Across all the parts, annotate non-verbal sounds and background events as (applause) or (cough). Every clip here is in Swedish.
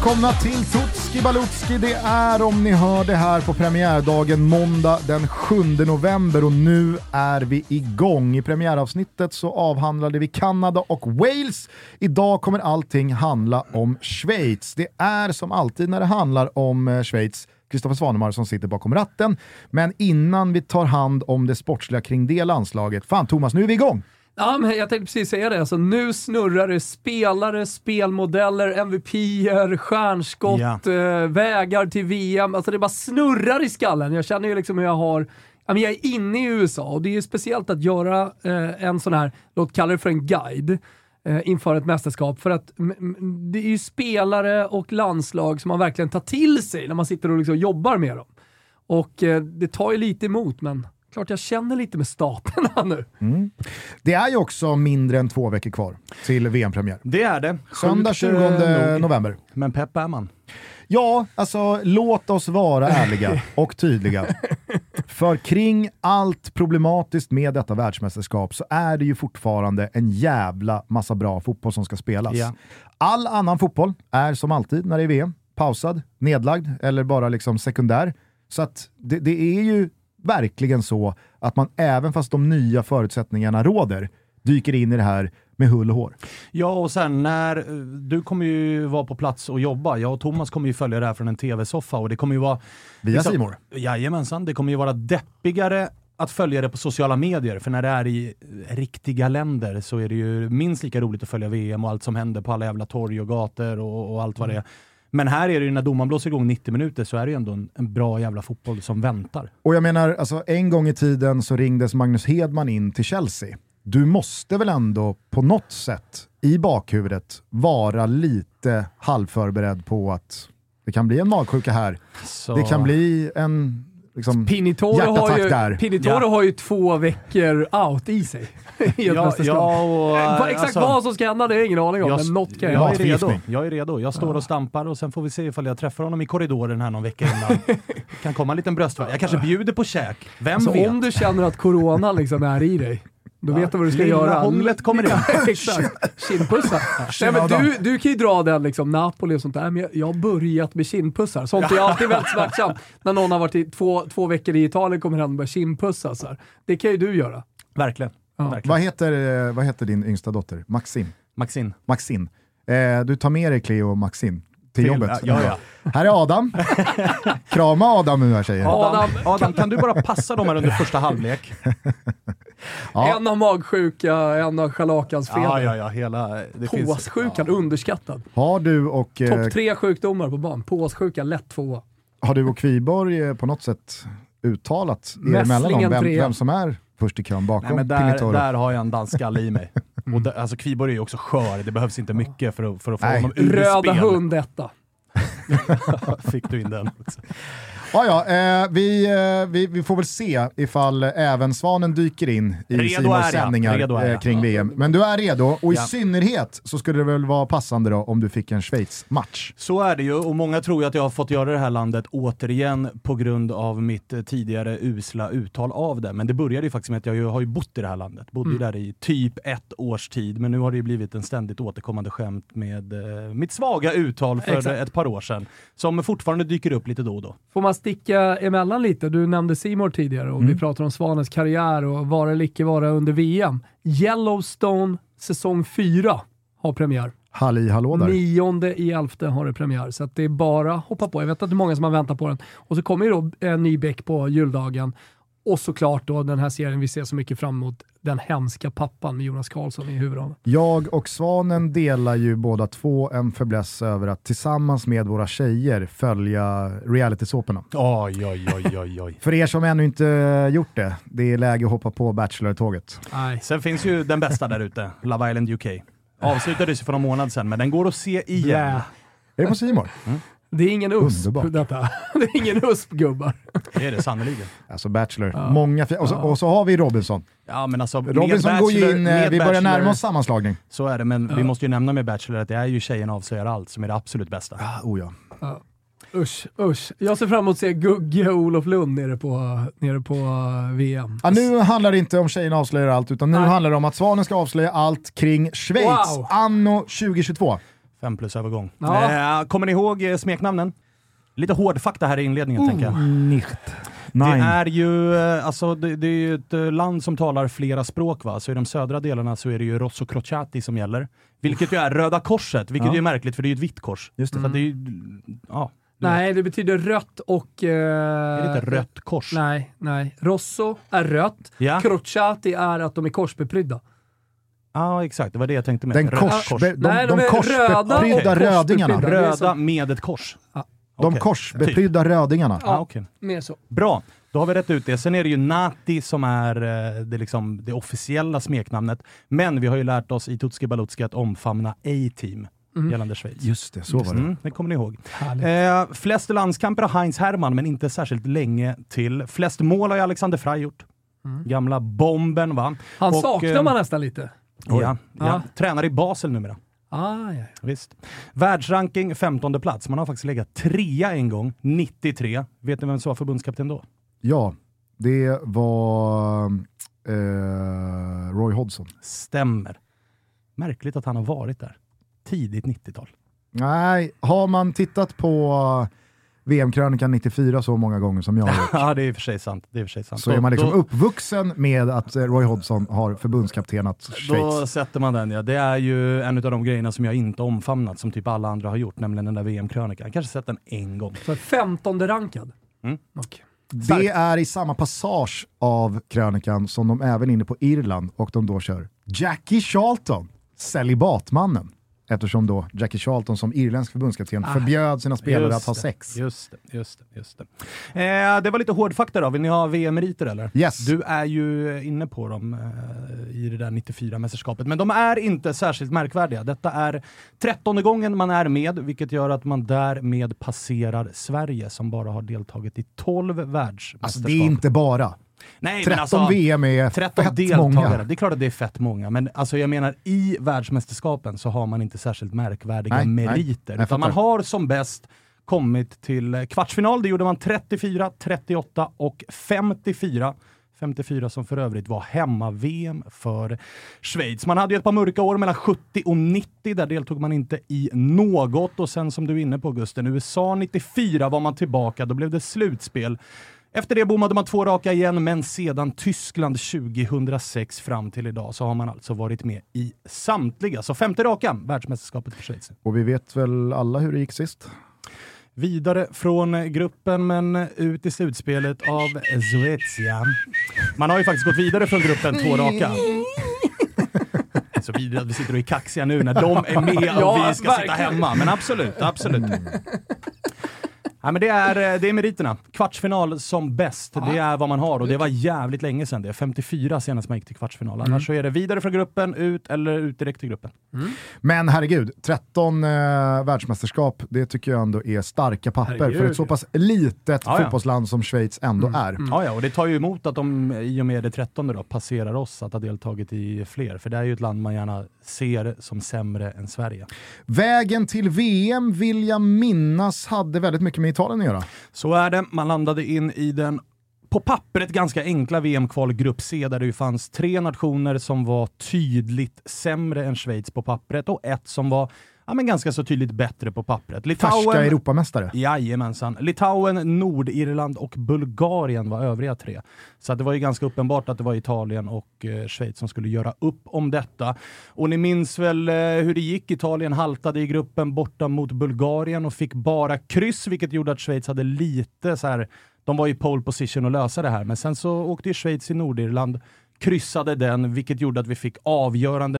Välkomna till Tutski Balutski. Det är om ni hör det här på premiärdagen måndag den 7 november och nu är vi igång. I premiäravsnittet så avhandlade vi Kanada och Wales. Idag kommer allting handla om Schweiz. Det är som alltid när det handlar om eh, Schweiz Kristoffer Svanemar som sitter bakom ratten. Men innan vi tar hand om det sportsliga kring det landslaget, fan Thomas, nu är vi igång! Ja, men jag tänkte precis säga det. Alltså, nu snurrar det spelare, spelmodeller, MVP-er, stjärnskott, Ja. eh, vägar till VM. Alltså det bara snurrar i skallen. Jag känner ju liksom hur jag har jag är inne i USA och det är ju speciellt att göra eh, en sån här, låt kalla det för en guide, eh, inför ett mästerskap. För att det är ju spelare och landslag som man verkligen tar till sig när man sitter och liksom jobbar med dem. Och eh, det tar ju lite emot, men klart jag känner lite med stapeln nu. Det är ju också mindre än två veckor kvar till VM-premiär. Det är det. Söndag Sjukt, 20 eh, nog. november. Men pepp är man. Ja, alltså låt oss vara ärliga (laughs) och tydliga. För kring allt problematiskt med detta världsmästerskap så är det ju fortfarande en jävla massa bra fotboll som ska spelas. Ja. All annan fotboll är som alltid när det är VM, pausad, nedlagd eller bara liksom sekundär. Så att det, det är ju verkligen så att man även fast de nya förutsättningarna råder, dyker in i det här med hull och hår. Ja, och sen när eh, du kommer ju vara på plats och jobba. Jag och Thomas kommer ju följa det här från en tv-soffa och det kommer ju vara... Via liksom- Simor. Jajamensan, det kommer ju vara deppigare att följa det på sociala medier, för när det är i eh, riktiga länder så är det ju minst lika roligt att följa VM och allt som händer på alla jävla torg och gator och, och allt vad det är. Men här är det ju när domaren blåser igång 90 minuter så är det ju ändå en, en bra jävla fotboll som väntar. Och jag menar, alltså, en gång i tiden så ringdes Magnus Hedman in till Chelsea. Du måste väl ändå på något sätt i bakhuvudet vara lite halvförberedd på att det kan bli en magsjuka här. Så... Det kan bli en liksom, Pinitoro har, ju, där. Pinitoro Ja. har ju två veckor out i sig (laughs) i Ja, ja, och, Exakt alltså- vad som ska hända det är jag ingen aning om, Jag, men något kan jag, jag är redo. Jag är redo. Jag står och stampar och sen får vi se ifall jag träffar honom i korridoren här någon vecka innan. Det (laughs) kan komma en liten bröstvärk. Jag kanske bjuder på käk. Vem Alltså, vet? om du känner att corona liksom är i dig, då vet du vad du ska Lilla göra. hånglet kommer in. (laughs) Ja, Exakt. (laughs) Kindpussar. Nej, men du, du kan ju dra den liksom, Napoli och sånt där, men jag, jag har börjat med kindpussar. Sånt är alltid väldigt smärtsamt. När någon har varit i två, två veckor i Italien kommer hem och börjar kindpussa. Så här. Det kan ju du göra. Verkligen. Ja. Verkligen. Vad, heter, eh, vad heter din yngsta dotter? Maxim? Maxine. Maxin. Eh, du tar med dig Cleo och Maxin till, jobbet. ja, ja. Här är Adam. (laughs) Krama Adam nu här tjejer. Adam, Adam, kan du bara passa dem här under första halvlek? Ja. En har magsjuka, en har scharlakansfeber. Ja, ja, ja. Hela... Påssjukan, underskattad. Har du och, eh, Topp tre sjukdomar på barn. Påssjuka, lätt tvåa. har du och Kviborg eh, på något sätt uttalat er emellan om vem, vem som är först i kön bakom Nej, men där, där har jag en dansskalle i mig. Och där, alltså Kviborg är ju också skör, det behövs inte mycket för att, för att få Nej. honom ur Röda spel. hund etta. (laughs) Fick du in den också. Ja, ja, eh, vi, eh, vi, vi får väl se ifall även Svanen dyker in i jag. sändningar eh, kring VM. Men du är redo, och i Ja. synnerhet så skulle det väl vara passande då om du fick en Schweiz-match. Så är det ju och många tror ju att jag har fått göra det här landet återigen på grund av mitt eh, tidigare usla uttal av det. Men det började ju faktiskt med att jag har ju bott i det här landet. Bodde ju där i typ ett års tid. Men nu har det ju blivit en ständigt återkommande skämt med eh, mitt svaga uttal för Exakt. ett par år sedan. Som fortfarande dyker upp lite då och då. Får man sticka emellan lite? Du nämnde Simor tidigare och vi pratar om Svanens karriär och vara eller icke vara under VM. Yellowstone säsong 4 har premiär. Halli hallå där. Nionde i elfte har det premiär, så att det är bara att hoppa på. Jag vet att det är många som har väntat på den. Och så kommer ju då en ny Beck på juldagen. Och såklart då den här serien vi ser så mycket fram emot, Den hemska pappan med Jonas Karlsson i huvudrollen. Jag och Svanen delar ju båda två en fäbless över att tillsammans med våra tjejer följa realitysåporna. Oj, oj, oj, oj, oj. För er som ännu inte gjort det, det är läge att hoppa på Bachelor-tåget. Nej. Sen finns ju den bästa där ute, Love Island UK. Avslutades ju för någon månad sedan, men den går att se igen. Blä. Är det på Simor? Det är ingen USP Underbart. detta. (laughs) Det är ingen USP gubbar. Det är det sannerligen. Alltså Bachelor. Många fi- och, så, och så har vi Robinson. Ja, men alltså, Robinson går ju Bachelor- in, eh, vi börjar Bachelor- närma oss sammanslagning. Så är det, men vi måste ju nämna med Bachelor att det är ju Tjejerna avslöjar allt som är det absolut bästa. Ah, oh ja. Usch, usch. Jag ser fram emot att se Gugge och Olof Lund nere på, nere på eh, VM. Ja, nu handlar det inte om tjejerna avslöjar allt, utan nu Nej. handlar det om att Svanen ska avslöja allt kring Schweiz Wow. anno 2022. Fem plus övergång. Ja. Eh, kommer ni ihåg eh, smeknamnen? Lite hårdfakta här i inledningen tänker jag. Nicht. Det är ju eh, alltså, det, det är ju ett land som talar flera språk. Va? Så i de södra delarna så är det ju Rosso Crociati som gäller. Vilket ju är Röda Korset, vilket Ja. ju är märkligt för det är ju ett vitt kors. Just det. Så det är ju, ja, du vet. Nej, det betyder rött och... Eh, Är det inte rött kors? Nej, nej. Rosso är rött. Ja. Crociati är att de är korsbeprydda. Ja, exakt. Det var det jag tänkte med. Den kors, kors. de, de, de korsbeprydda rödingarna. Röda med ett kors. Ja. De korsbeprydda rödingarna. Ja, okej. Mer så. Bra, då har vi rätt ut det. Sen är det ju Nati som är eh, det, liksom, det officiella smeknamnet. Men vi har ju lärt oss i Tutski Balutski att omfamna A-team gällande Schweiz. Just det, så var det. Mm, det kommer ni ihåg. Eh, flest landskamper har Heinz Hermann, men inte särskilt länge till. Flest mål har ju Alexander Frey gjort. Gamla bomben va? Han Och, saknar eh, man nästan lite. Ja, ja. Ja. Tränar i Basel numera. Ah, ja. Visst. Världsranking 15 plats. Man har faktiskt legat trea en gång, 93. Vet ni vem som var förbundskapten då? Ja, det var eh, Roy Hodgson. Stämmer. Märkligt att han har varit där. Tidigt 90-tal. Nej, har man tittat på VM-krönikan 94 så många gånger som jag har gjort, (laughs) Ja, det är i och för sig sant. Det är för sig sant. så Då- är man liksom då, uppvuxen med att eh, Roy Hodgson har förbundskaptenat Då Schweiz. sätter man den ja. Det är ju en av de grejerna som jag inte omfamnat, som typ alla andra har gjort, nämligen den där VM-krönikan. Jag kanske sett den en gång. Så 15 rankad. Mm. Okej. Det är i samma passage av krönikan som de även är inne på Irland och de då kör Jackie Charlton, celibatmannen. Eftersom då Jackie Charlton som irländsk förbundskapten förbjöd sina spelare att ha sex. Just det, just det. Just det. Eh, det var lite hårdfakta då. Vill ni ha VM-meriter eller? Yes. Du är ju inne på dem eh, i det där 94-mästerskapet, men de är inte särskilt märkvärdiga. Detta är trettonde gången man är med, vilket gör att man därmed passerar Sverige som bara har deltagit i 12 världsmästerskap. Alltså det är inte bara. Nej, 13 men alltså, VM är 13 fett deltagare. många. Det är klart att det är fett många, men alltså jag menar i världsmästerskapen så har man inte särskilt märkvärdiga Nej, nej. meriter. Jag utan man har som bäst kommit till kvartsfinal. Det gjorde man 34, 38 och 54. 54 som för övrigt var hemma-VM för Schweiz. Man hade ju ett par mörka år mellan 70 och 90. Där deltog man inte i något. Och sen som du är inne på Gusten, USA 94 var man tillbaka. Då blev det slutspel. Efter det bommade man två raka igen, men sedan Tyskland 2006 fram till idag så har man alltså varit med i samtliga. Så femte raka världsmästerskapet för Schweiz. Och vi vet väl alla hur det gick sist? Vidare från gruppen, men ut i slutspelet av Svezia. Man har ju faktiskt gått vidare från gruppen två raka. Så vidare att vi sitter och är kaxiga nu när de är med och Ja, vi ska sitta verkligen. hemma. Men absolut, absolut. Ja, men det, är, det är meriterna. Kvartsfinal som bäst, det är vad man har och det var jävligt länge sedan. Det är 54 senast man gick till kvartsfinal. Annars så är det vidare från gruppen, ut eller ut direkt till gruppen. Men herregud, 13 eh, världsmästerskap, det tycker jag ändå är starka papper för Herregud. ett så pass litet Ja, ja. fotbollsland som Schweiz ändå är. Ja, ja, och det tar ju emot att de i och med det 13 då passerar oss att ha deltagit i fler. För det är ju ett land man gärna ser som sämre än Sverige. Vägen till VM vill jag minnas hade väldigt mycket med Italien att göra. Så är det. Man landade in i den på pappret ganska enkla VM-kval Grupp C där det ju fanns tre nationer som var tydligt sämre än Schweiz på pappret och ett som var ja, men ganska så tydligt bättre på pappret. Färska Europamästare. Jajamensan. Litauen, Nordirland och Bulgarien var övriga tre. Så att det var ju ganska uppenbart att det var Italien och eh, Schweiz som skulle göra upp om detta. Och ni minns väl eh, hur det gick? Italien haltade i gruppen borta mot Bulgarien och fick bara kryss, vilket gjorde att Schweiz hade lite så här. De var i pole position att lösa det här, men sen så åkte ju Schweiz i Nordirland, kryssade den, vilket gjorde att vi fick avgörande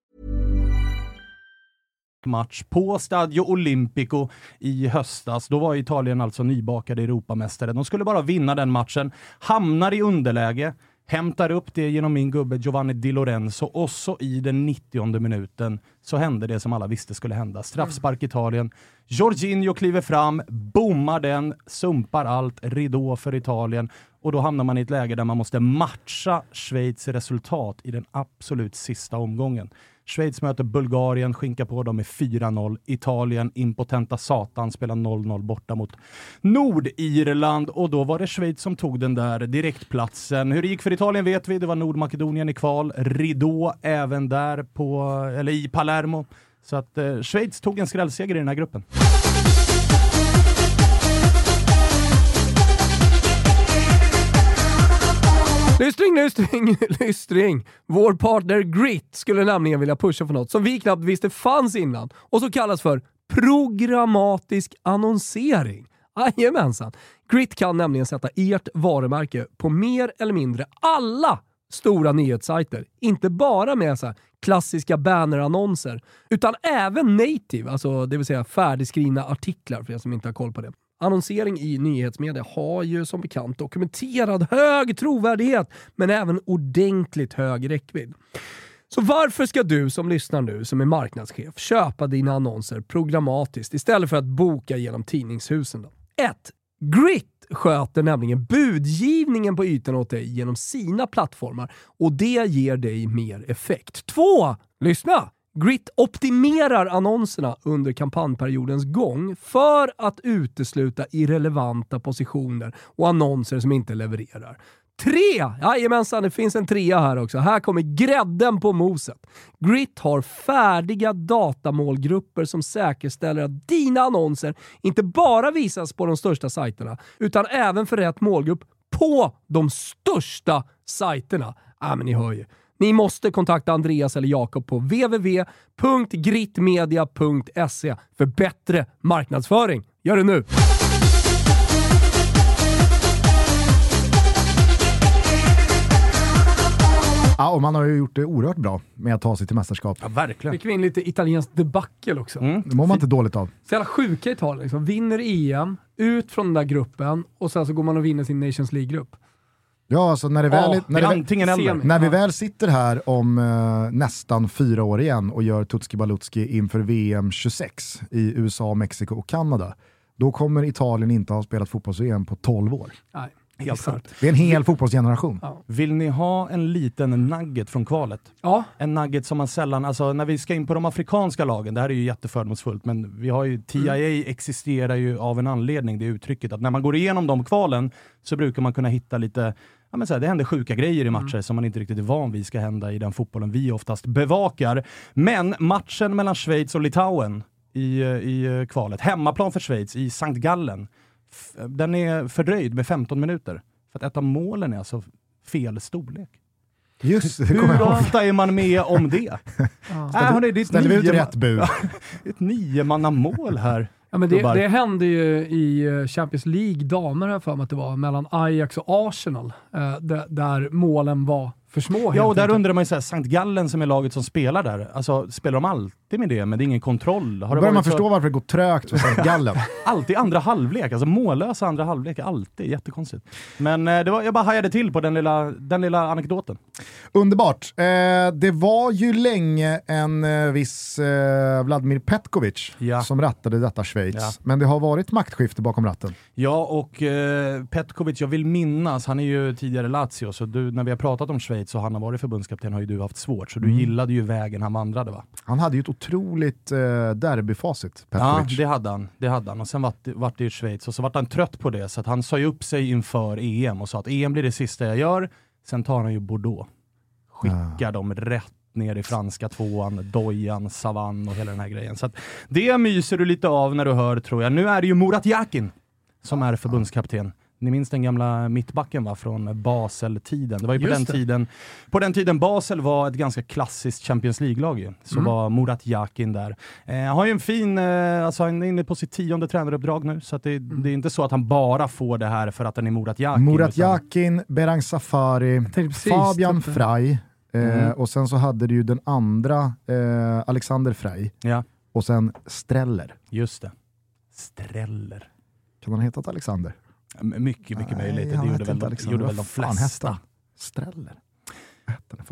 Match på Stadio Olimpico i höstas. Då var Italien alltså nybakade Europamästare. De skulle bara vinna den matchen, hamnar i underläge, hämtar upp det genom min gubbe Giovanni Di Lorenzo och så i den 90 minuten så hände det som alla visste skulle hända. Straffspark Italien. Jorginho kliver fram, bommar den, sumpar allt, ridå för Italien och då hamnar man i ett läge där man måste matcha Schweiz resultat i den absolut sista omgången. Schweiz möter Bulgarien, skinka på dem med 4-0. Italien, impotenta satan, spelar 0-0 borta mot Nordirland och då var det Schweiz som tog den där direktplatsen. Hur det gick för Italien vet vi, det var Nordmakedonien i kval. Ridå även där på, eller i Palermo. Så att eh, Schweiz tog en skrällseger i den här gruppen. Lystring, lystring, (laughs) lystring. Vår partner Grit skulle nämligen vilja pusha för något som vi knappt visste fanns innan och som kallas för programmatisk annonsering. Jajamensan. Grit kan nämligen sätta ert varumärke på mer eller mindre alla stora nyhetssajter. Inte bara med så klassiska bannerannonser, utan även native, alltså det vill säga färdigskrivna artiklar för er som inte har koll på det. Annonsering i nyhetsmedia har ju som bekant dokumenterad hög trovärdighet, men även ordentligt hög räckvidd. Så varför ska du som lyssnar nu, som är marknadschef, köpa dina annonser programmatiskt istället för att boka genom tidningshusen? 1. Grit sköter nämligen budgivningen på ytan åt dig genom sina plattformar och det ger dig mer effekt. 2. Lyssna! Grit optimerar annonserna under kampanjperiodens gång för att utesluta irrelevanta positioner och annonser som inte levererar. Tre! Jajamensan, det finns en trea här också. Här kommer grädden på moset. Grit har färdiga datamålgrupper som säkerställer att dina annonser inte bara visas på de största sajterna, utan även för rätt målgrupp på de största sajterna. Ja, men ni hör ju. Ni måste kontakta Andreas eller Jakob på www.gritmedia.se för bättre marknadsföring. Gör det nu! Ja, och man har ju gjort det oerhört bra med att ta sig till mästerskap. Ja, verkligen. Fick vi in lite italienskt debacle också. Mm. Det mår man inte dåligt av. Så jävla sjuka Italien. Liksom. Vinner EM, ut från den där gruppen och sen så går man och vinner sin Nations League-grupp. Ja, alltså när, det väl, Ja, när, det antingen eller. Semi. när vi väl sitter här om eh, nästan fyra år igen och gör Tutski Balutski inför VM 26 i USA, Mexiko och Kanada, då kommer Italien inte ha spelat fotbolls-VM på 12 år. Nej, Helt sant. Det är en hel fotbollsgeneration. Ja. Vill ni ha en liten nugget från kvalet? Ja, En nugget som man sällan, alltså när vi ska in på de afrikanska lagen, det här är ju jättefördomsfullt, men vi har ju, TIA existerar ju av en anledning, det uttrycket, att när man går igenom de kvalen så brukar man kunna hitta lite Ja, men så här, det händer sjuka grejer i matcher som man inte riktigt är van vid ska hända i den fotbollen vi oftast bevakar. Men matchen mellan Schweiz och Litauen i, eh, i eh, kvalet, hemmaplan för Schweiz i Sankt Gallen, f- den är fördröjd med 15 minuter. För att ett av målen är alltså fel storlek. Just det, Hur ofta är man med om det? (laughs) Äh, hörni, det är ett Ställer vi ut nio- rätt bud? (laughs) ett niomannamål här. Ja, men det, det hände ju i eh, Champions League damer har jag för mig att det var, mellan Ajax och Arsenal, eh, där, där målen var för små. Ja, och där enkelt. undrar man ju såhär, Sankt Gallen som är laget som spelar där, alltså spelar de alltid med det, men det är ingen kontroll? Har Då det börjar man förstå varför det går trögt för Sankt Gallen. (laughs) Alltid andra halvlek, alltså mållösa andra halvlek, alltid. Jättekonstigt. Men eh, det var, jag bara hajade till på den lilla, den lilla anekdoten. Underbart. Eh, det var ju länge en eh, viss eh, Vladimir Petkovic Ja. som rattade detta Schweiz. Ja. Men det har varit maktskifte bakom ratten. Ja, och eh, Petkovic, jag vill minnas, han är ju tidigare Lazio, så du, när vi har pratat om Schweiz och han har varit förbundskapten har ju du haft svårt, så du gillade ju vägen han vandrade va? Han hade ju ett otroligt eh, derbyfacit, Ja, Petkovic. det hade han. Det hade han. Och sen vart det, vart det ju Schweiz och så vart han trött på det, så att han sa ju upp sig inför EM och sa att EM blir det sista jag gör. Sen tar han ju Bordeaux. Skickar dem rätt ner i franska tvåan, Dojan, Savan och hela den här grejen. Så det myser du lite av när du hör, tror jag. Nu är det ju Murat Yakin som är förbundskapten. Ni minns den gamla mittbacken va, från Basel-tiden? Det var ju på Just den, det. tiden, på den tiden Basel var ett ganska klassiskt Champions League-lag ju. Så Mm. var Murat Yakin där. Eh, han har ju en fin, eh, alltså han är inne på sitt tionde tränaruppdrag nu, så det, Mm. det är inte så att han bara får det här för att han är Murat Yakin. Murat utan- Yakin, Berang Safari, Fabian. Frey eh, Mm. och sen så hade du ju den andra, eh, Alexander Frey, Ja, och sen Streller. just det. Streller. Kan han ha hetat Alexander? Mycket, mycket Nej, möjligt. Det gjorde väl, inte de, gjorde väl de flesta.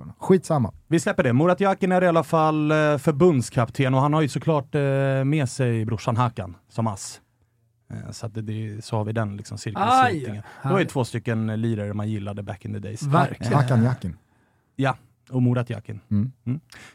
något? Skitsamma. Vi släpper det. Murat Yakin är i alla fall eh, förbundskapten och han har ju såklart eh, med sig brorsan Hakan som ass. Eh, Så, att det, det, så har vi den liksom cirkelslutningen. Det var ju två stycken lirare man gillade back in the days. Verkligen. Hakan Yakin. Ja, och Murat Yakin. Mm.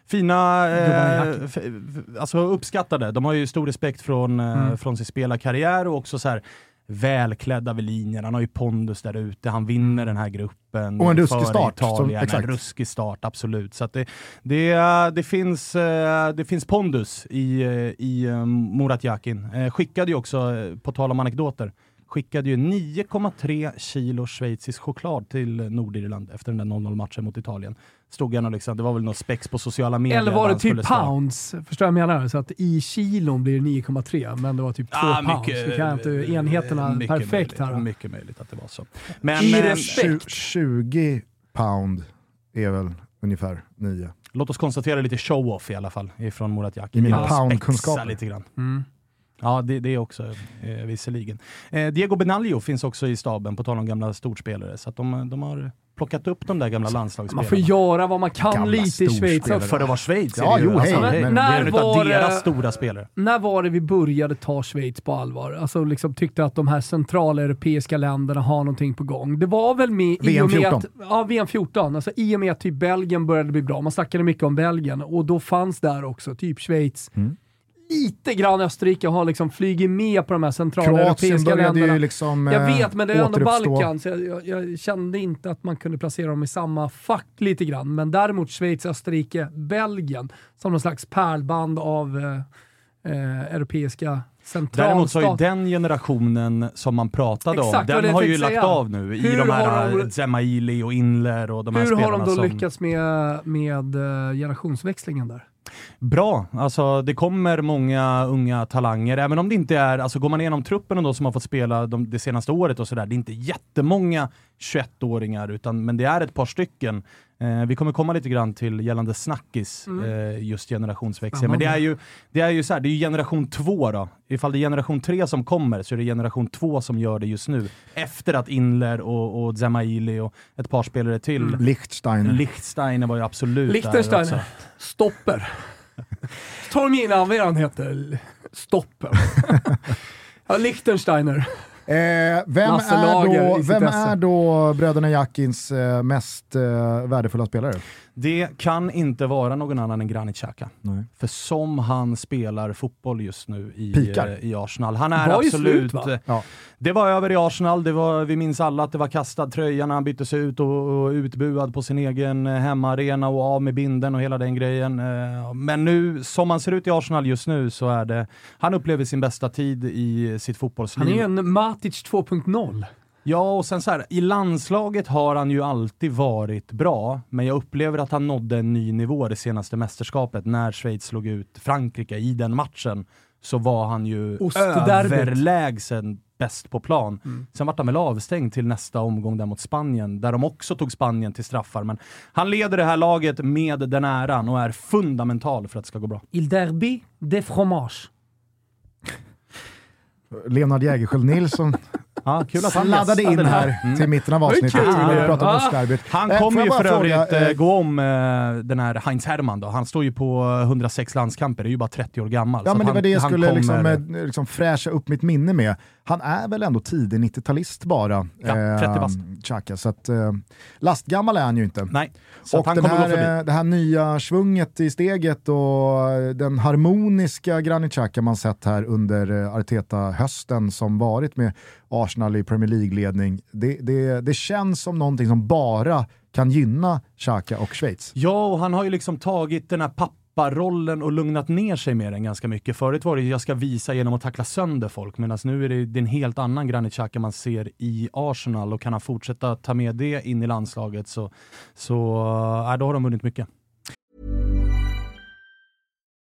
Fina, Gubbarna eh, alltså uppskattade. De har ju stor respekt från, Mm. från sin spelarkarriär och också så här välklädda vid linjen. Han har ju pondus där ute, han vinner den här gruppen. Och en ruskig start, som- exakt. En ruskig start, absolut. Så det, det, det, finns, eh, det finns pondus i, eh, i eh, Murat Yakin. Skickade ju också, på tal om anekdoter, skickade ju 9,3 kilo schweizisk choklad till Nordirland efter den där 0-0 matchen mot Italien. Stod han och liksom, det var väl något spex på sociala medier. Eller var det typ pounds? Förstår jag vad jag menar? Så att i kilon blir det 9,3 men det var typ 2 Ah, pounds. Vi kan inte enheterna mycket perfekt möjligt, här. Mycket möjligt att det var så. Men I eh, respekt. Tju- 20 pound är väl ungefär 9. låt oss konstatera lite show-off i alla fall ifrån Murat Yakin. I mina Jag poundkunskaper. lite grann. Mm. Ja, det, det är också eh, visserligen. Eh, Diego Benaglio finns också i staben, på tal om gamla storspelare. Så att de, de har plockat upp de där gamla Man landslagsspelarna. får göra vad man kan Gamla lite i Schweiz också. För att vara Schweiz Ja, jo, hej, alltså, men- det är när var det- deras stora spelare. När var det vi började ta Schweiz på allvar? Alltså liksom tyckte att de här centraleuropeiska länderna har någonting på gång. Det var väl med VM och med 14. att, ja, VM 14. Alltså i och med att typ Belgien började bli bra. Man snackade mycket om Belgien och då fanns där också typ Schweiz. Mm. Lite grann Österrike har liksom flugit med på de här centraleuropeiska länderna. ju liksom Jag eh, vet, men det är ändå återuppstå. Balkan, så jag, jag, jag kände inte att man kunde placera dem i samma fack lite grann. Men däremot Schweiz, Österrike, Belgien som någon slags pärlband av eh, eh, europeiska Däremot så har ju centralstater. den generationen som man pratade Exakt, om, den har ju lagt säga. av nu i Hur de har här de- de... Zemaili och Inler och de här Hur har spelarna de då som... lyckats med, med eh, generationsväxlingen där? Bra, alltså det kommer många unga talanger, även om det inte är, alltså går man igenom truppen då som har fått spela de, det senaste året och sådär, det är inte jättemånga 21-åringar, utan, men det är ett par stycken. Eh, vi kommer komma lite grann till gällande snackis, eh, just generationsväxling. Men det är ju, det är ju så här, det är generation två då. Ifall det är generation tre som kommer så är det generation två som gör det just nu. Efter att Inler och, och Zemaili och ett par spelare till. Lichtsteiner. Lichtsteiner var ju absolut där Liechtenstein, också. Stopper. Tormina, vad han heter? Stopper. (laughs) ja, Liechtensteiner. Eh, vem är, då, vem är då bröderna Jakins eh, mest eh, värdefulla spelare? Det kan inte vara någon annan än Granit Xhaka. Nej. För som han spelar fotboll just nu i, Pikar. eh, i Arsenal. Han är absolut... slut, va? eh, Ja. Det var över i Arsenal, det var, vi minns alla att det var kastad tröja när han byttes ut och, och utbuad på sin egen eh, hemmaarena och av med binden och hela den grejen. Men nu, som han ser ut i Arsenal just nu, så är det... Han upplever sin bästa tid i sitt fotbollsliv. Han är en Matic 2.0. Ja, och sen så här, i landslaget har han ju alltid varit bra, men jag upplever att han nådde en ny nivå det senaste mästerskapet när Schweiz slog ut Frankrike i den matchen. Så var han ju överlägsen bäst på plan. Sen vart han väl avstängd till nästa omgång där mot Spanien, där de också tog Spanien till straffar. Men han leder det här laget med den äran och är fundamental för att det ska gå bra. Il derby de fromage. Leonard Jägerskiöld Nilsson Ja, kul att han gästade in det här till mitten av avsnittet kul. när vi pratade Ah. Han Eh, kommer ju för övrigt eh, gå om eh, den här Heinz Hermann då. Han står ju på 106 landskamper, är ju bara 30 år gammal. Ja men det var han- det jag han skulle liksom, kommer- eh, liksom fräscha upp mitt minne med. Han är väl ändå tidig 90-talist bara, Ja, 30 bast. Xhaka. Så att, eh, lastgammal är han ju inte. Nej, så och han den kommer gå förbi. här, eh, det här nya svunget i steget och eh, den harmoniska Granit Xhaka man sett här under eh, Arteta-hösten som varit med Arsenal i Premier League-ledning, det, det, det känns som någonting som bara kan gynna Xhaka och Schweiz. Ja, och han har ju liksom tagit den här släppa papparollen och lugnat ner sig med den ganska mycket. Förut var det jag ska visa genom att tackla sönder folk, medan nu är det, det är en helt annan Granit Xhaka man ser i Arsenal och kan han fortsätta ta med det in i landslaget så, så äh, då har de vunnit mycket.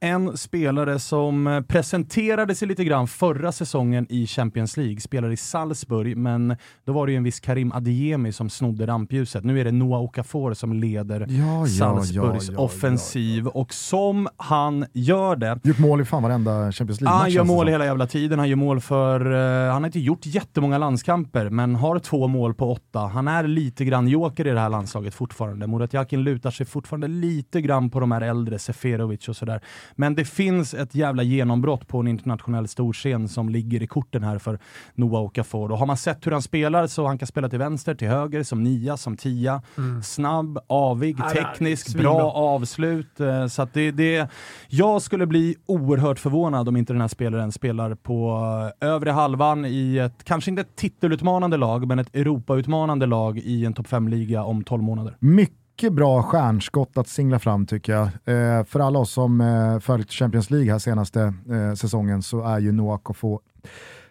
En spelare som eh, presenterade sig lite grann förra säsongen i Champions League, spelade i Salzburg, men då var det ju en viss Karim Adeyemi som snodde rampljuset. Nu är det Noah Okafor som leder Ja, Salzburgs ja, ja, offensiv och som han gör det Gjort mål i fan varenda Champions League-match. han gör det mål som. hela jävla tiden, han gör mål för, eh, han har inte gjort jättemånga landskamper, men har två mål på åtta. Han är lite grann joker i det här landslaget fortfarande. Murat Yakin lutar sig fortfarande lite grann på de här äldre, Seferovic och sådär. Men det finns ett jävla genombrott på en internationell storscen som ligger i korten här för Noah Okafor. Och har man sett hur han spelar så han kan spela till vänster, till höger, som nia, som tia. Snabb, avig, Ja, teknisk, svinbra. bra avslut. Eh, Så att det, det, jag skulle bli oerhört förvånad om inte den här spelaren spelar på eh, övre halvan i ett, kanske inte ett titelutmanande lag, men ett Europautmanande lag i en topp 5-liga om 12 månader. Mycket mycket bra stjärnskott att singla fram tycker jag. Eh, för alla oss som eh, följt Champions League här senaste eh, säsongen så är ju Noah Okafor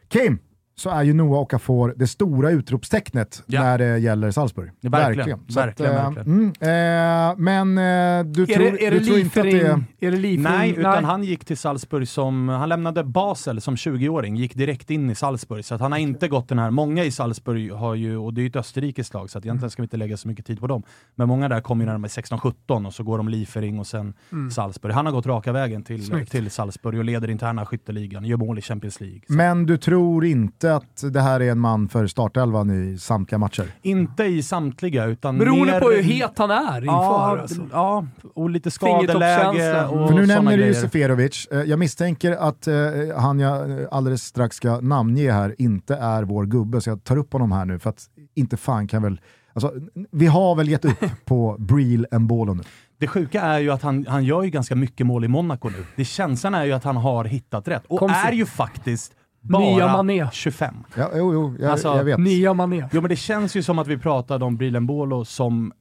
Kim! Så är ju Noah Okafor det stora utropstecknet Ja. när det gäller Salzburg. Ja, verkligen, Så verkligen, eh, verkligen. Mm, eh, men eh, du Är tror, det, är det du tror inte att det är... Är det Liefering? Nej, utan han gick till Salzburg som, han lämnade Basel som 20-åring, gick direkt in i Salzburg. Så att han har inte gått den här, många i Salzburg har ju, och det är ju ett österrikiskt lag så att egentligen ska vi inte lägga så mycket tid på dem. Men många där kommer ju när de är 16-17 och så går de Liefering och sen Salzburg. Han har gått raka vägen till, Snyggt. till Salzburg och leder interna skytteligan, gör mål i Champions League. Så. Men du tror inte att det här är en man för startelvan i samtliga matcher? Inte i samtliga utan Beroende mer... på hur het han är inför. Ja, alltså. ja, och lite skadeläge och För nu nämner du ju. Seferovic. Eh, Jag misstänker att eh, han jag alldeles strax ska namnge här inte är vår gubbe, så jag tar upp honom här nu för att inte fan kan väl... Alltså, vi har väl gett upp (laughs) på Breel Mbolo nu. Det sjuka är ju att han, han gör ju ganska mycket mål i Monaco nu. Det känslan är ju att han har hittat rätt. Och Kom är se. ju faktiskt bara Nya Mané. 25. Ja, jo, jo, jag, Alltså, jag vet. Nya Mané. Jo men det känns ju som att vi pratade om Brilembolo som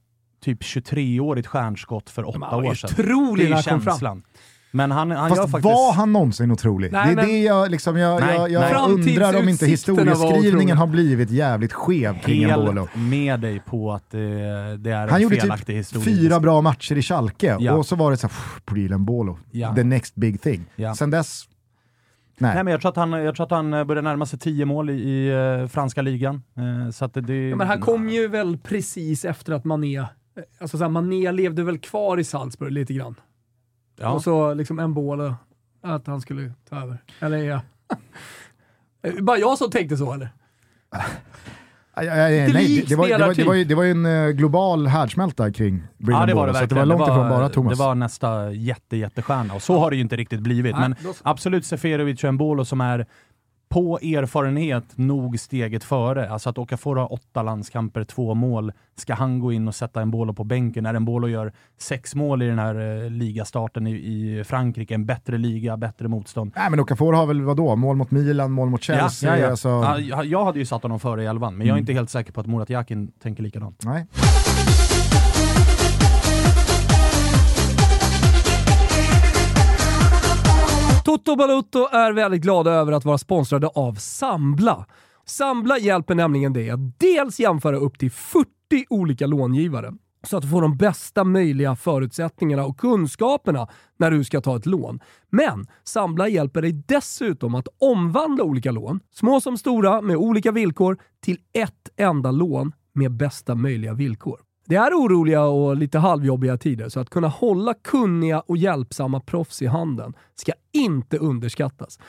typ 23-årigt stjärnskott för åtta var år sedan. otrolig det är när ju han kom fram. känslan. Men han, han gör Fast faktiskt... var han någonsin otrolig? Nej, det är men- det jag, liksom, jag, Nej, jag, jag nej. undrar om inte Framtidsutsikterna var otroliga. historieskrivningen har blivit jävligt skev kring Mbolo. Helt med dig på att det, det är Han en gjorde felaktig typ historia. fyra bra matcher i Schalke Ja. och så var det såhär, Breel Mbolo, Ja. the next big thing. Ja. Sen dess, nej. Nej, men jag, tror att han, jag tror att han börjar närma sig 10 mål i, i eh, franska ligan. Eh, så att det, det, Ja, men han kom ju väl precis efter att Mané, alltså så här, Mané levde väl kvar i Salzburg lite grann. Ja. Och så liksom en bål att han skulle ta över. Eller ja. (laughs) Bara jag som tänkte så eller? (laughs) Nej, det, var, det, var, det, var ju, det var ju en eh, global härdsmälta kring Breel Ja det var Mbolo, det så det var långt ifrån bara Thomas. Det var nästa jätte, jättestjärna och så har det ju inte riktigt blivit. Nej, men absolut Seferovic och Embolo som är på erfarenhet nog steget före. Alltså att Okafor har åtta landskamper, två mål. Ska han gå in och sätta Embolo på bänken när Embolo gör sex mål i den här eh, ligastarten i, i Frankrike, en bättre liga, bättre motstånd. Nej men Okafor har väl vadå, mål mot Milan, mål mot Chelsea. ja, ja. Alltså, Ja, jag- jag hade ju satt honom före i elvan, men jag är inte helt säker på att Murat Yakin tänker likadant. nej. Toto Balutto är väldigt glada över att vara sponsrade av Sambla. Sambla hjälper nämligen dig att dels jämföra upp till 40 olika långivare så att du får de bästa möjliga förutsättningarna och kunskaperna när du ska ta ett lån. Men Sambla hjälper dig dessutom att omvandla olika lån, små som stora med olika villkor, till ett enda lån med bästa möjliga villkor. Det är oroliga och lite halvjobbiga tider, så att kunna hålla kunniga och hjälpsamma proffs i handen ska inte underskattas.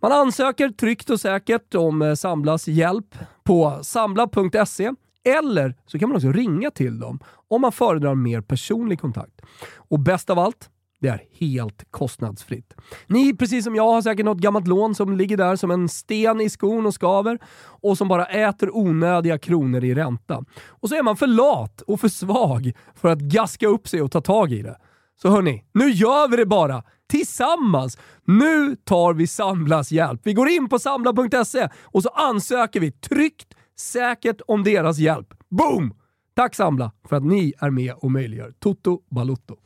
Man ansöker tryggt och säkert om eh, Samblas hjälp på sambla.se eller så kan man också ringa till dem om man föredrar mer personlig kontakt. Och bäst av allt, det är helt kostnadsfritt. Ni, precis som jag, har säkert något gammalt lån som ligger där som en sten i skon och skaver och som bara äter onödiga kronor i ränta. Och så är man för lat och för svag för att gaska upp sig och ta tag i det. Så hörni, nu gör vi det bara! Tillsammans! Nu tar vi Samblas hjälp. Vi går in på sambla.se och så ansöker vi tryggt, säkert om deras hjälp. Boom! Tack Sambla för att ni är med och möjliggör Toto Balutto.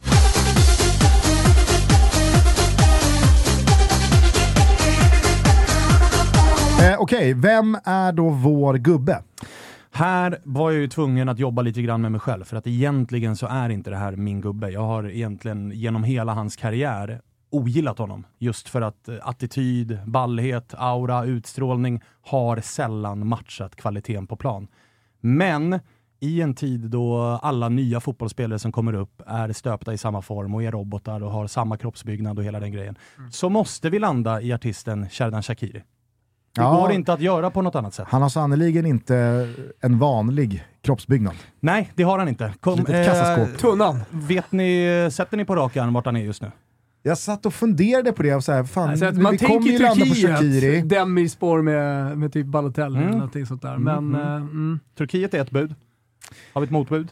Eh, Okej, vem är då vår gubbe? Här var jag ju tvungen att jobba lite grann med mig själv, för att egentligen så är inte det här min gubbe. Jag har egentligen genom hela hans karriär ogillat honom. Just för att eh, attityd, ballhet, aura, utstrålning har sällan matchat kvaliteten på plan. Men i en tid då alla nya fotbollsspelare som kommer upp är stöpta i samma form och är robotar och har samma kroppsbyggnad och hela den grejen, så måste vi landa i artisten Sherdan Shakiri. Det Ja. går inte att göra på något annat sätt. Han har sannerligen inte en vanlig kroppsbyggnad. Nej, det har han inte. Kom, Litet kassaskåp. Tunnan. vet ni, sätter ni på rak arm vart han är just nu? Jag satt och funderade på det, och så här, fan, Alltså, vi man kommer tänker ju landa på Turkiet, Shakiri. Demi-spår med, med typ Balotelli Mm. eller någonting sånt där. Men eh, mm. Turkiet är ett bud. Har vi ett motbud?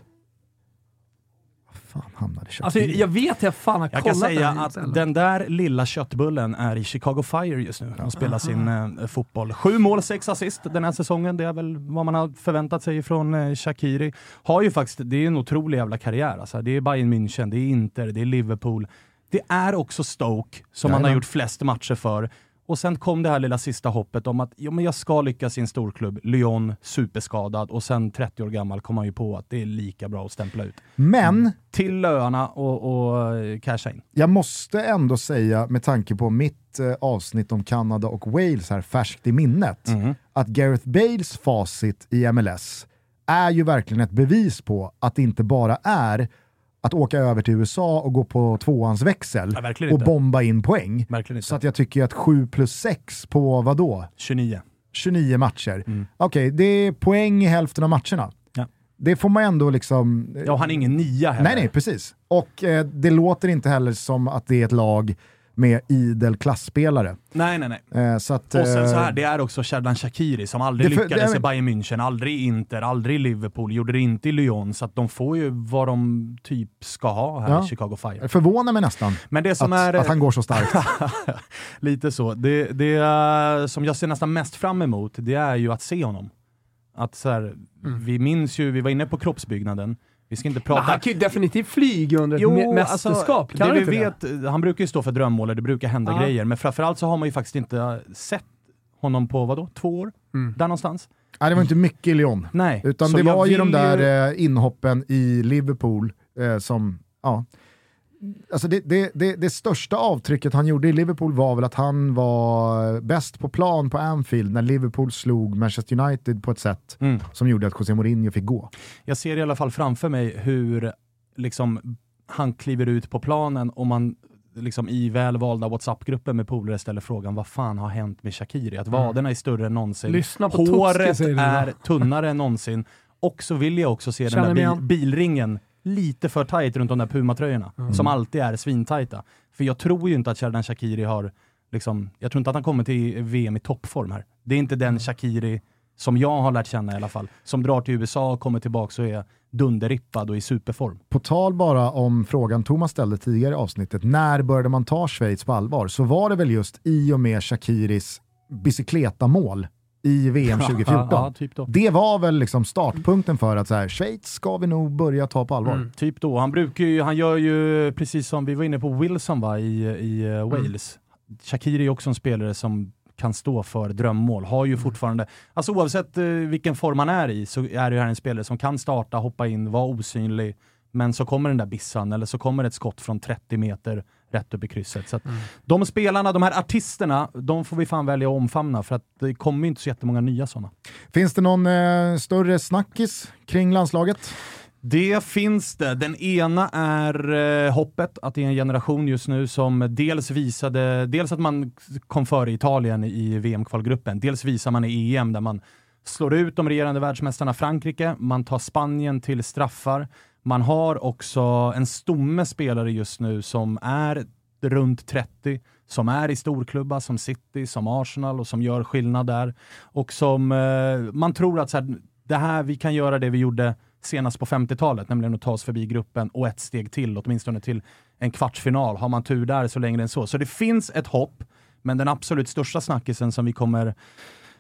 Fan hamnade Shakiri. alltså, jag vet jag fan har Jag kan säga den att stället. den där lilla köttbullen är i Chicago Fire just nu och spelar sin eh, fotboll. Sju mål, sex assist den här säsongen. Det är väl vad man har förväntat sig från eh, Shakiri. Har ju faktiskt, det är en otrolig jävla karriär. Alltså. Det är Bayern München, det är Inter, det är Liverpool. Det är också Stoke som han har gjort flest matcher för. Och sen kom det här lilla sista hoppet om att ja, men jag ska lyckas i en storklubb. Lyon, superskadad och sen 30 år gammal kom han ju på att det är lika bra att stämpla ut. Men Till löarna och, och eh, casha in. jag måste ändå säga, med tanke på mitt eh, avsnitt om Kanada och Wales här färskt i minnet, Mm. att Gareth Bales facit i MLS är ju verkligen ett bevis på att det inte bara är att åka över till USA och gå på tvåans växel Ja, och bomba in poäng. Så att jag tycker att 7 plus 6 på vad då? 29. 29 matcher. Okej, det är poäng i hälften av matcherna. Mm. Ja. Det får man ändå liksom... Ja, han är ingen nia heller. Nej, nej, precis. Och eh, det låter inte heller som att det är ett lag med idel klassspelare. nej, nej, nej. Eh, så att, Och sen så eh, här, det är också Sherdan Shakiri som aldrig för- lyckades i Bayern München, aldrig i Inter, aldrig i Liverpool, gjorde det inte i Lyon, så att de får ju vad de typ ska ha här Ja. i Chicago Fire. Det förvånar mig nästan Men det som att, är... att han går så starkt. (laughs) Lite så. Det, det eh, som jag ser nästan mest fram emot, det är ju att se honom. Att så här, Vi minns ju, vi var inne på kroppsbyggnaden, vi ska inte Men prata... han kan ju definitivt flyga under ett me- mästerskap. kan det han vi inte det? vet, han brukar ju stå för drömmål, det brukar hända Ja. grejer, men framförallt så har man ju faktiskt inte sett honom på, vadå, två år? Mm. Där någonstans? Nej, det var inte mycket i Lyon. Nej. Utan Så det var ju de där eh, inhoppen i Liverpool eh, som, ja. Alltså det, det, det, det största avtrycket han gjorde i Liverpool var väl att han var bäst på plan på Anfield när Liverpool slog Manchester United på ett sätt Mm. som gjorde att José Mourinho fick gå. Jag ser i alla fall framför mig hur liksom, han kliver ut på planen och man liksom, i välvalda WhatsApp-grupper med polare ställer frågan vad fan har hänt med Shakiri? Att vaderna är större än någonsin, Lyssna på håret du, är tunnare än någonsin och så vill jag också se Känner den där bil, bilringen lite för tajt runt de där Puma-tröjorna, som alltid är svintajta. För jag tror ju inte att Sherdan Shakiri har, liksom, jag tror inte att han kommer till VM i toppform här. Det är inte den Shakiri som jag har lärt känna i alla fall, som drar till USA, kommer tillbaka och är dunderrippad och i superform. På tal bara om frågan Thomas ställde tidigare i avsnittet, när började man ta Schweiz på allvar? Så var det väl just i och med Shakiris bicykletamål i VM 2014. (laughs) Ja, typ. Det var väl liksom startpunkten för att så här, Schweiz ska vi nog börja ta på allvar. Mm. Typ då. Han brukar ju, han gör ju precis som vi var inne på Wilson va, i, i eh, Wales. Shakiri är också en spelare som kan stå för drömmål. Har ju fortfarande, alltså oavsett eh, vilken form han är i så är det här en spelare som kan starta, hoppa in, vara osynlig, men så kommer den där bissan eller så kommer ett skott från 30 meter rätt upp i krysset. Så att De spelarna, de här artisterna, de får vi fan välja att omfamna för att det kommer ju inte så jättemånga nya sådana. Finns det någon eh, större snackis kring landslaget? Det finns det. Den ena är eh, hoppet, att det är en generation just nu som dels visade, dels att man kom före Italien i VM-kvalgruppen, dels visar man i EM där man slår ut de regerande världsmästarna Frankrike, man tar Spanien till straffar, man har också en stomme spelare just nu som är runt 30, som är i storklubbar som City, som Arsenal och som gör skillnad där. Och som eh, man tror att så här, det här, vi kan göra det vi gjorde senast på 50-talet, nämligen att ta oss förbi gruppen och ett steg till, åtminstone till en kvartsfinal. Har man tur där så längre än så. Så det finns ett hopp, men den absolut största snackisen som vi kommer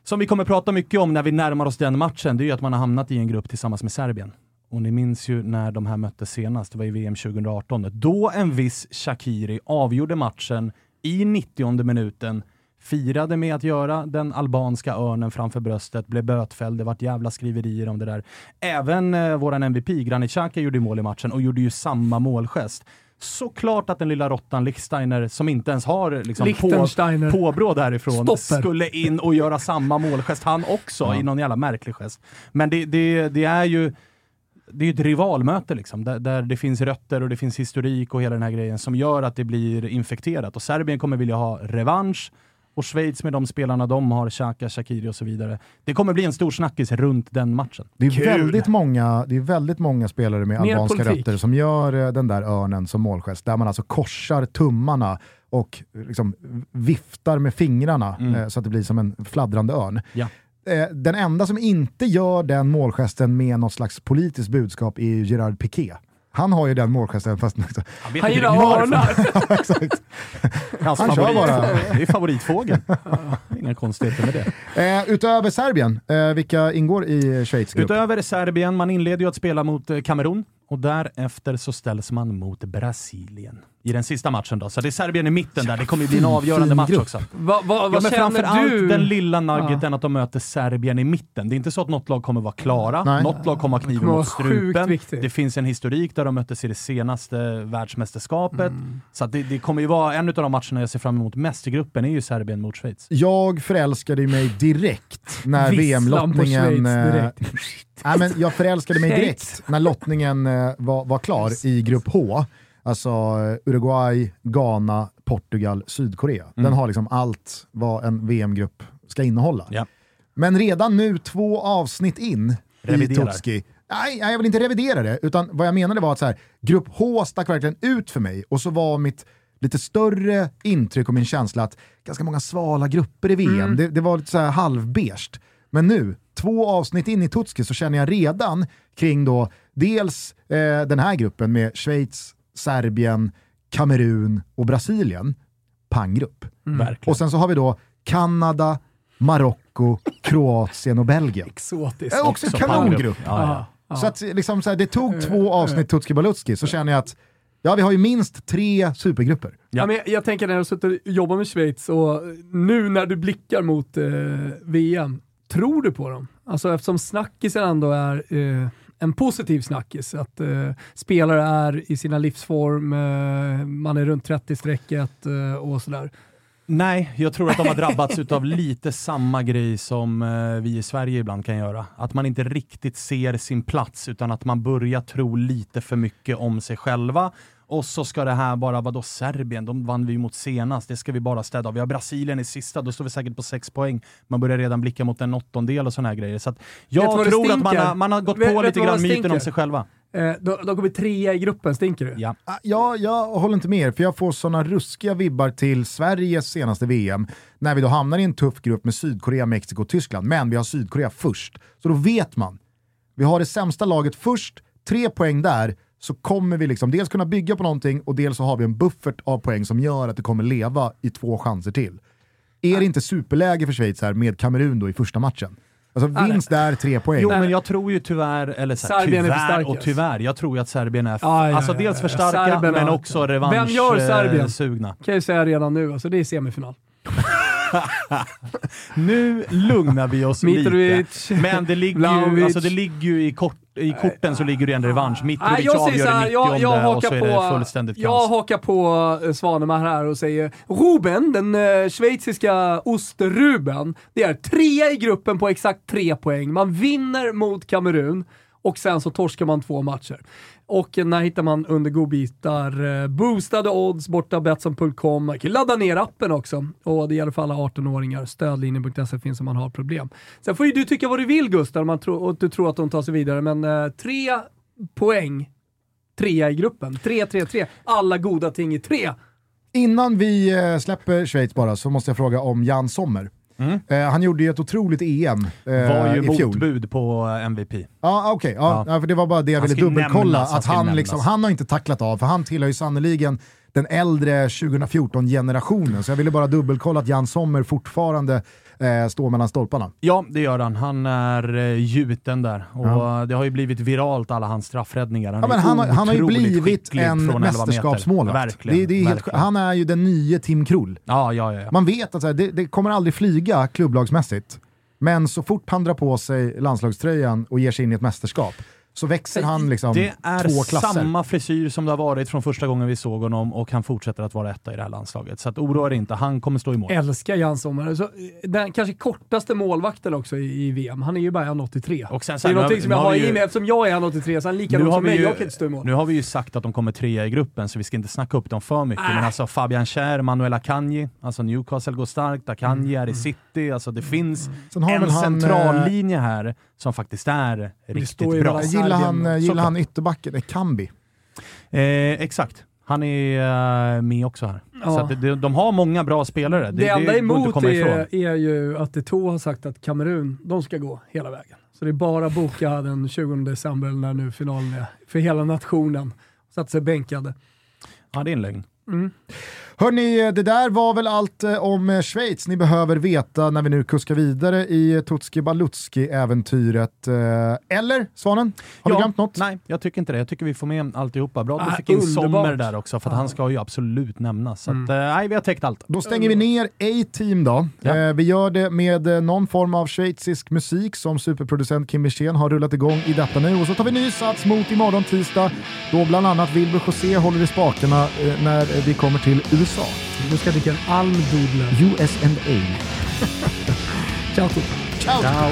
som vi kommer prata mycket om när vi närmar oss den matchen, det är ju att man har hamnat i en grupp tillsammans med Serbien. Och ni minns ju när de här möttes senast, det var i VM 2018, då en viss Shakiri avgjorde matchen i 90 minuten, firade med att göra den albanska örnen framför bröstet, blev bötfälld, det vart jävla skriverier om det där. Även eh, våran MVP, Granit Xhaka, gjorde mål i matchen och gjorde ju samma målgest. Såklart att den lilla råttan Lichtsteiner, som inte ens har liksom, på, påbrå därifrån, Stopper. skulle in och göra samma målgest han också, i någon jävla märklig gest. Men det, det, det är ju det är ju ett rivalmöte liksom, där, där det finns rötter och det finns historik och hela den här grejen som gör att det blir infekterat. Och Serbien kommer vilja ha revansch och Schweiz med de spelarna de har, Xhaka, Shakiri och så vidare. Det kommer bli en stor snackis runt den matchen. Det är, väldigt många, det är väldigt många spelare med Mer albanska politik. rötter som gör eh, den där örnen som målgest, där man alltså korsar tummarna och liksom viftar med fingrarna eh, så att det blir som en fladdrande örn. Ja. Eh, den enda som inte gör den målgesten med något slags politiskt budskap är ju Gerard Piqué. Han har ju den målgesten fast Han gillar örnar. (laughs) Hans Han favorit. bara. Det är favoritfågeln. (laughs) Inga konstigheter med det. Eh, utöver Serbien, eh, vilka ingår i Schweiz grupp? Utöver Serbien, man inleder ju att spela mot eh, Kamerun och därefter så ställs man mot Brasilien i den sista matchen. Då. Så det är Serbien i mitten där, det kommer ju bli en avgörande match också. Va, va, Ja, vad men framför känner allt du? den lilla nuggeten att de möter Serbien i mitten. Det är inte så att något lag kommer vara klara, Nej. något lag kommer ha kniven kommer mot strupen. viktigt. Det finns en historik där de möttes i det senaste världsmästerskapet. Mm. Så att det, det kommer ju vara en av de matcherna jag ser fram emot mest i gruppen, är ju Serbien mot Schweiz. Jag förälskade mig direkt när VM-lottningen... Direkt. Nej, men jag förälskade mig direkt när lottningen eh, var, var klar i grupp H. Alltså Uruguay, Ghana, Portugal, Sydkorea. Den har liksom allt vad en VM-grupp ska innehålla. Ja. Men redan nu, två avsnitt in i Reviderar. Tutski, nej, nej, jag vill inte revidera det, utan vad jag menade var att så här, grupp H stack verkligen ut för mig och så var mitt lite större intryck och min känsla att ganska många svala grupper i VM, det, det var lite så här halvbeige. Men nu, två avsnitt in i Tutski så känner jag redan kring då dels eh, den här gruppen med Schweiz, Serbien, Kamerun och Brasilien, panggrupp. Verkligen. Och sen så har vi då Kanada, Marocko, Kroatien och Belgien. Exotiskt. Är också en Också kanongrupp. Ja, ja. Så att liksom så här, det tog två avsnitt Tutski Balutski så känner jag att ja, vi har ju minst tre supergrupper. Ja. men jag, jag tänker när du suttit och jobbat med Schweiz och nu när du blickar mot eh, VM, tror du på dem? Alltså eftersom snackisen ändå är eh, en positiv snackis, att eh, spelare är i sina livsform, eh, man är runt 30-strecket eh, och sådär. Nej, jag tror att de har (laughs) drabbats av lite samma grej som eh, vi i Sverige ibland kan göra. Att man inte riktigt ser sin plats utan att man börjar tro lite för mycket om sig själva. Och så ska det här bara, vadå Serbien, de vann vi mot senast, det ska vi bara städa av. Vi har Brasilien i sista, då står vi säkert på sex poäng. Man börjar redan blicka mot en åttondel och såna här grejer. Så du jag tror att man har, man har gått Vet- på vet lite du grann myten om sig själva. Eh, de, de kommer trea i gruppen, stinker det? Ja. Ah, Ja, jag håller inte med er, för jag får sådana ruskiga vibbar till Sveriges senaste VM, när vi då hamnar i en tuff grupp med Sydkorea, Mexiko och Tyskland, men vi har Sydkorea först. Så då vet man, vi har det sämsta laget först, tre poäng där, så kommer vi liksom dels kunna bygga på någonting och dels så har vi en buffert av poäng som gör att det kommer leva i två chanser till. Är det inte superläge för Schweiz här med Kamerun då i första matchen? Alltså vinst där, tre poäng. Jo, men jag tror ju tyvärr, eller så här, Serbien är för tyvärr starka. och tyvärr, jag tror ju att Serbien är f- Ja, alltså ja, dels för starka Serben men också Vem gör Serbien? revansch-sugna. Kan jag säga redan nu, alltså det är semifinal. (laughs) Nu lugnar vi oss lite. Men det ligger, ju, alltså det ligger ju i, kort, i korten så ligger det en revansch. Nej, Mitrovic jag säger avgör här, i 90 jag, jag och så är det på, fullständigt jag kaos. hakar på eh, Svanemar här och säger Ruben, den eh, schweiziska ost-Ruben, det är trea i gruppen på exakt tre poäng. Man vinner mot Kamerun och sen så torskar man två matcher. Och när hittar man under godbitar? Eh, boostade odds borta Betsson.com. Man kan ladda ner appen också. Och det gäller för alla 18-åringar. Stödlinjen.se finns om man har problem. Sen får ju du tycka vad du vill Gustav, om man tro, och du tror att de tar sig vidare, men eh, tre poäng, trea i gruppen. 3-3-3. Alla goda ting i tre. Innan vi eh, släpper Schweiz bara så måste jag fråga om Jan Sommer. Mm. Eh, han gjorde ju ett otroligt EM eh, Var ju i fjol. motbud på MVP. Ja, okej. Ja, Ja. för det var bara det jag Han ville dubbelkolla. nämnas, han att han, nämnas. liksom, han har inte tacklat av, för han tillhör ju sannoliken den äldre 2014-generationen. Så jag ville bara dubbelkolla att Jan Sommer fortfarande eh, står mellan stolparna. Ja, det gör han. Han är eh, gjuten där. Och Det har ju blivit viralt, alla hans straffräddningar. Han, Ja, men han, har, han har ju blivit en från 11 meter. mästerskapsmålvakt. Verkligen. Det, det är helt, han är ju den nya Tim Krull. Ja, ja, ja. ja. Man vet att här, det, det kommer aldrig flyga klubblagsmässigt, men så fort han drar på sig landslagströjan och ger sig in i ett mästerskap så växer han liksom Det är två klasser. samma frisyr som det har varit från första gången vi såg honom och han fortsätter att vara etta i det här landslaget. Så att oroa er inte, han kommer stå i mål. Älskar Jan Sommer. Så, eh, den kanske kortaste målvakten också i, i VM. Han är ju bara 1,83. Och sen, Det sen, är någonting som jag har i mig. Eftersom jag är 1,83 så är han lika Nu lång har, som vi mig. ju, Jag kan inte stå i mål. nu har vi ju sagt att de kommer trea i gruppen, så vi ska inte snacka upp dem för mycket. Äh. Men alltså Fabian Schär, Manuel Akanji, alltså Newcastle går starkt, Akanji är i City, alltså det finns en väl han, centrallinje här som faktiskt är riktigt bra. Gillar han, Serbien, gillar han ytterbacken? Eh, Kambi. Eh, exakt. Han är eh, med också här. Ja. Så att det, de har många bra spelare. Det, enda går inte att emot är, är ju att Eto'o har sagt att Kamerun, de ska gå hela vägen. Så det är bara att boka den 20 december när nu finalen är för hela nationen. Satt sig bänkade. Ja, det är en lögn. Hörni, det där var väl allt eh, om eh, Schweiz ni behöver veta när vi nu kuskar vidare i Tutski Balutski-äventyret. Eh, Eller Svanen? Har Ja, du glömt något? Nej, jag tycker inte det. Jag tycker vi får med alltihopa. Bra att du Ah, fick in. Sommer där också, för att han ska ju absolut nämnas. Så att, Mm. eh, nej, vi har täckt allt. Då stänger vi ner A-Team då. Ja. Vi gör det med någon form av schweizisk musik som superproducent Kim Wirsén har rullat igång i detta nu. Och så tar vi ny sats mot imorgon tisdag då bland annat Wilbur José håller i spakarna när vi kommer till USA. Nu ska jag dricka en Almdudler. USA. (laughs) Ciao. Ciao! Ciao.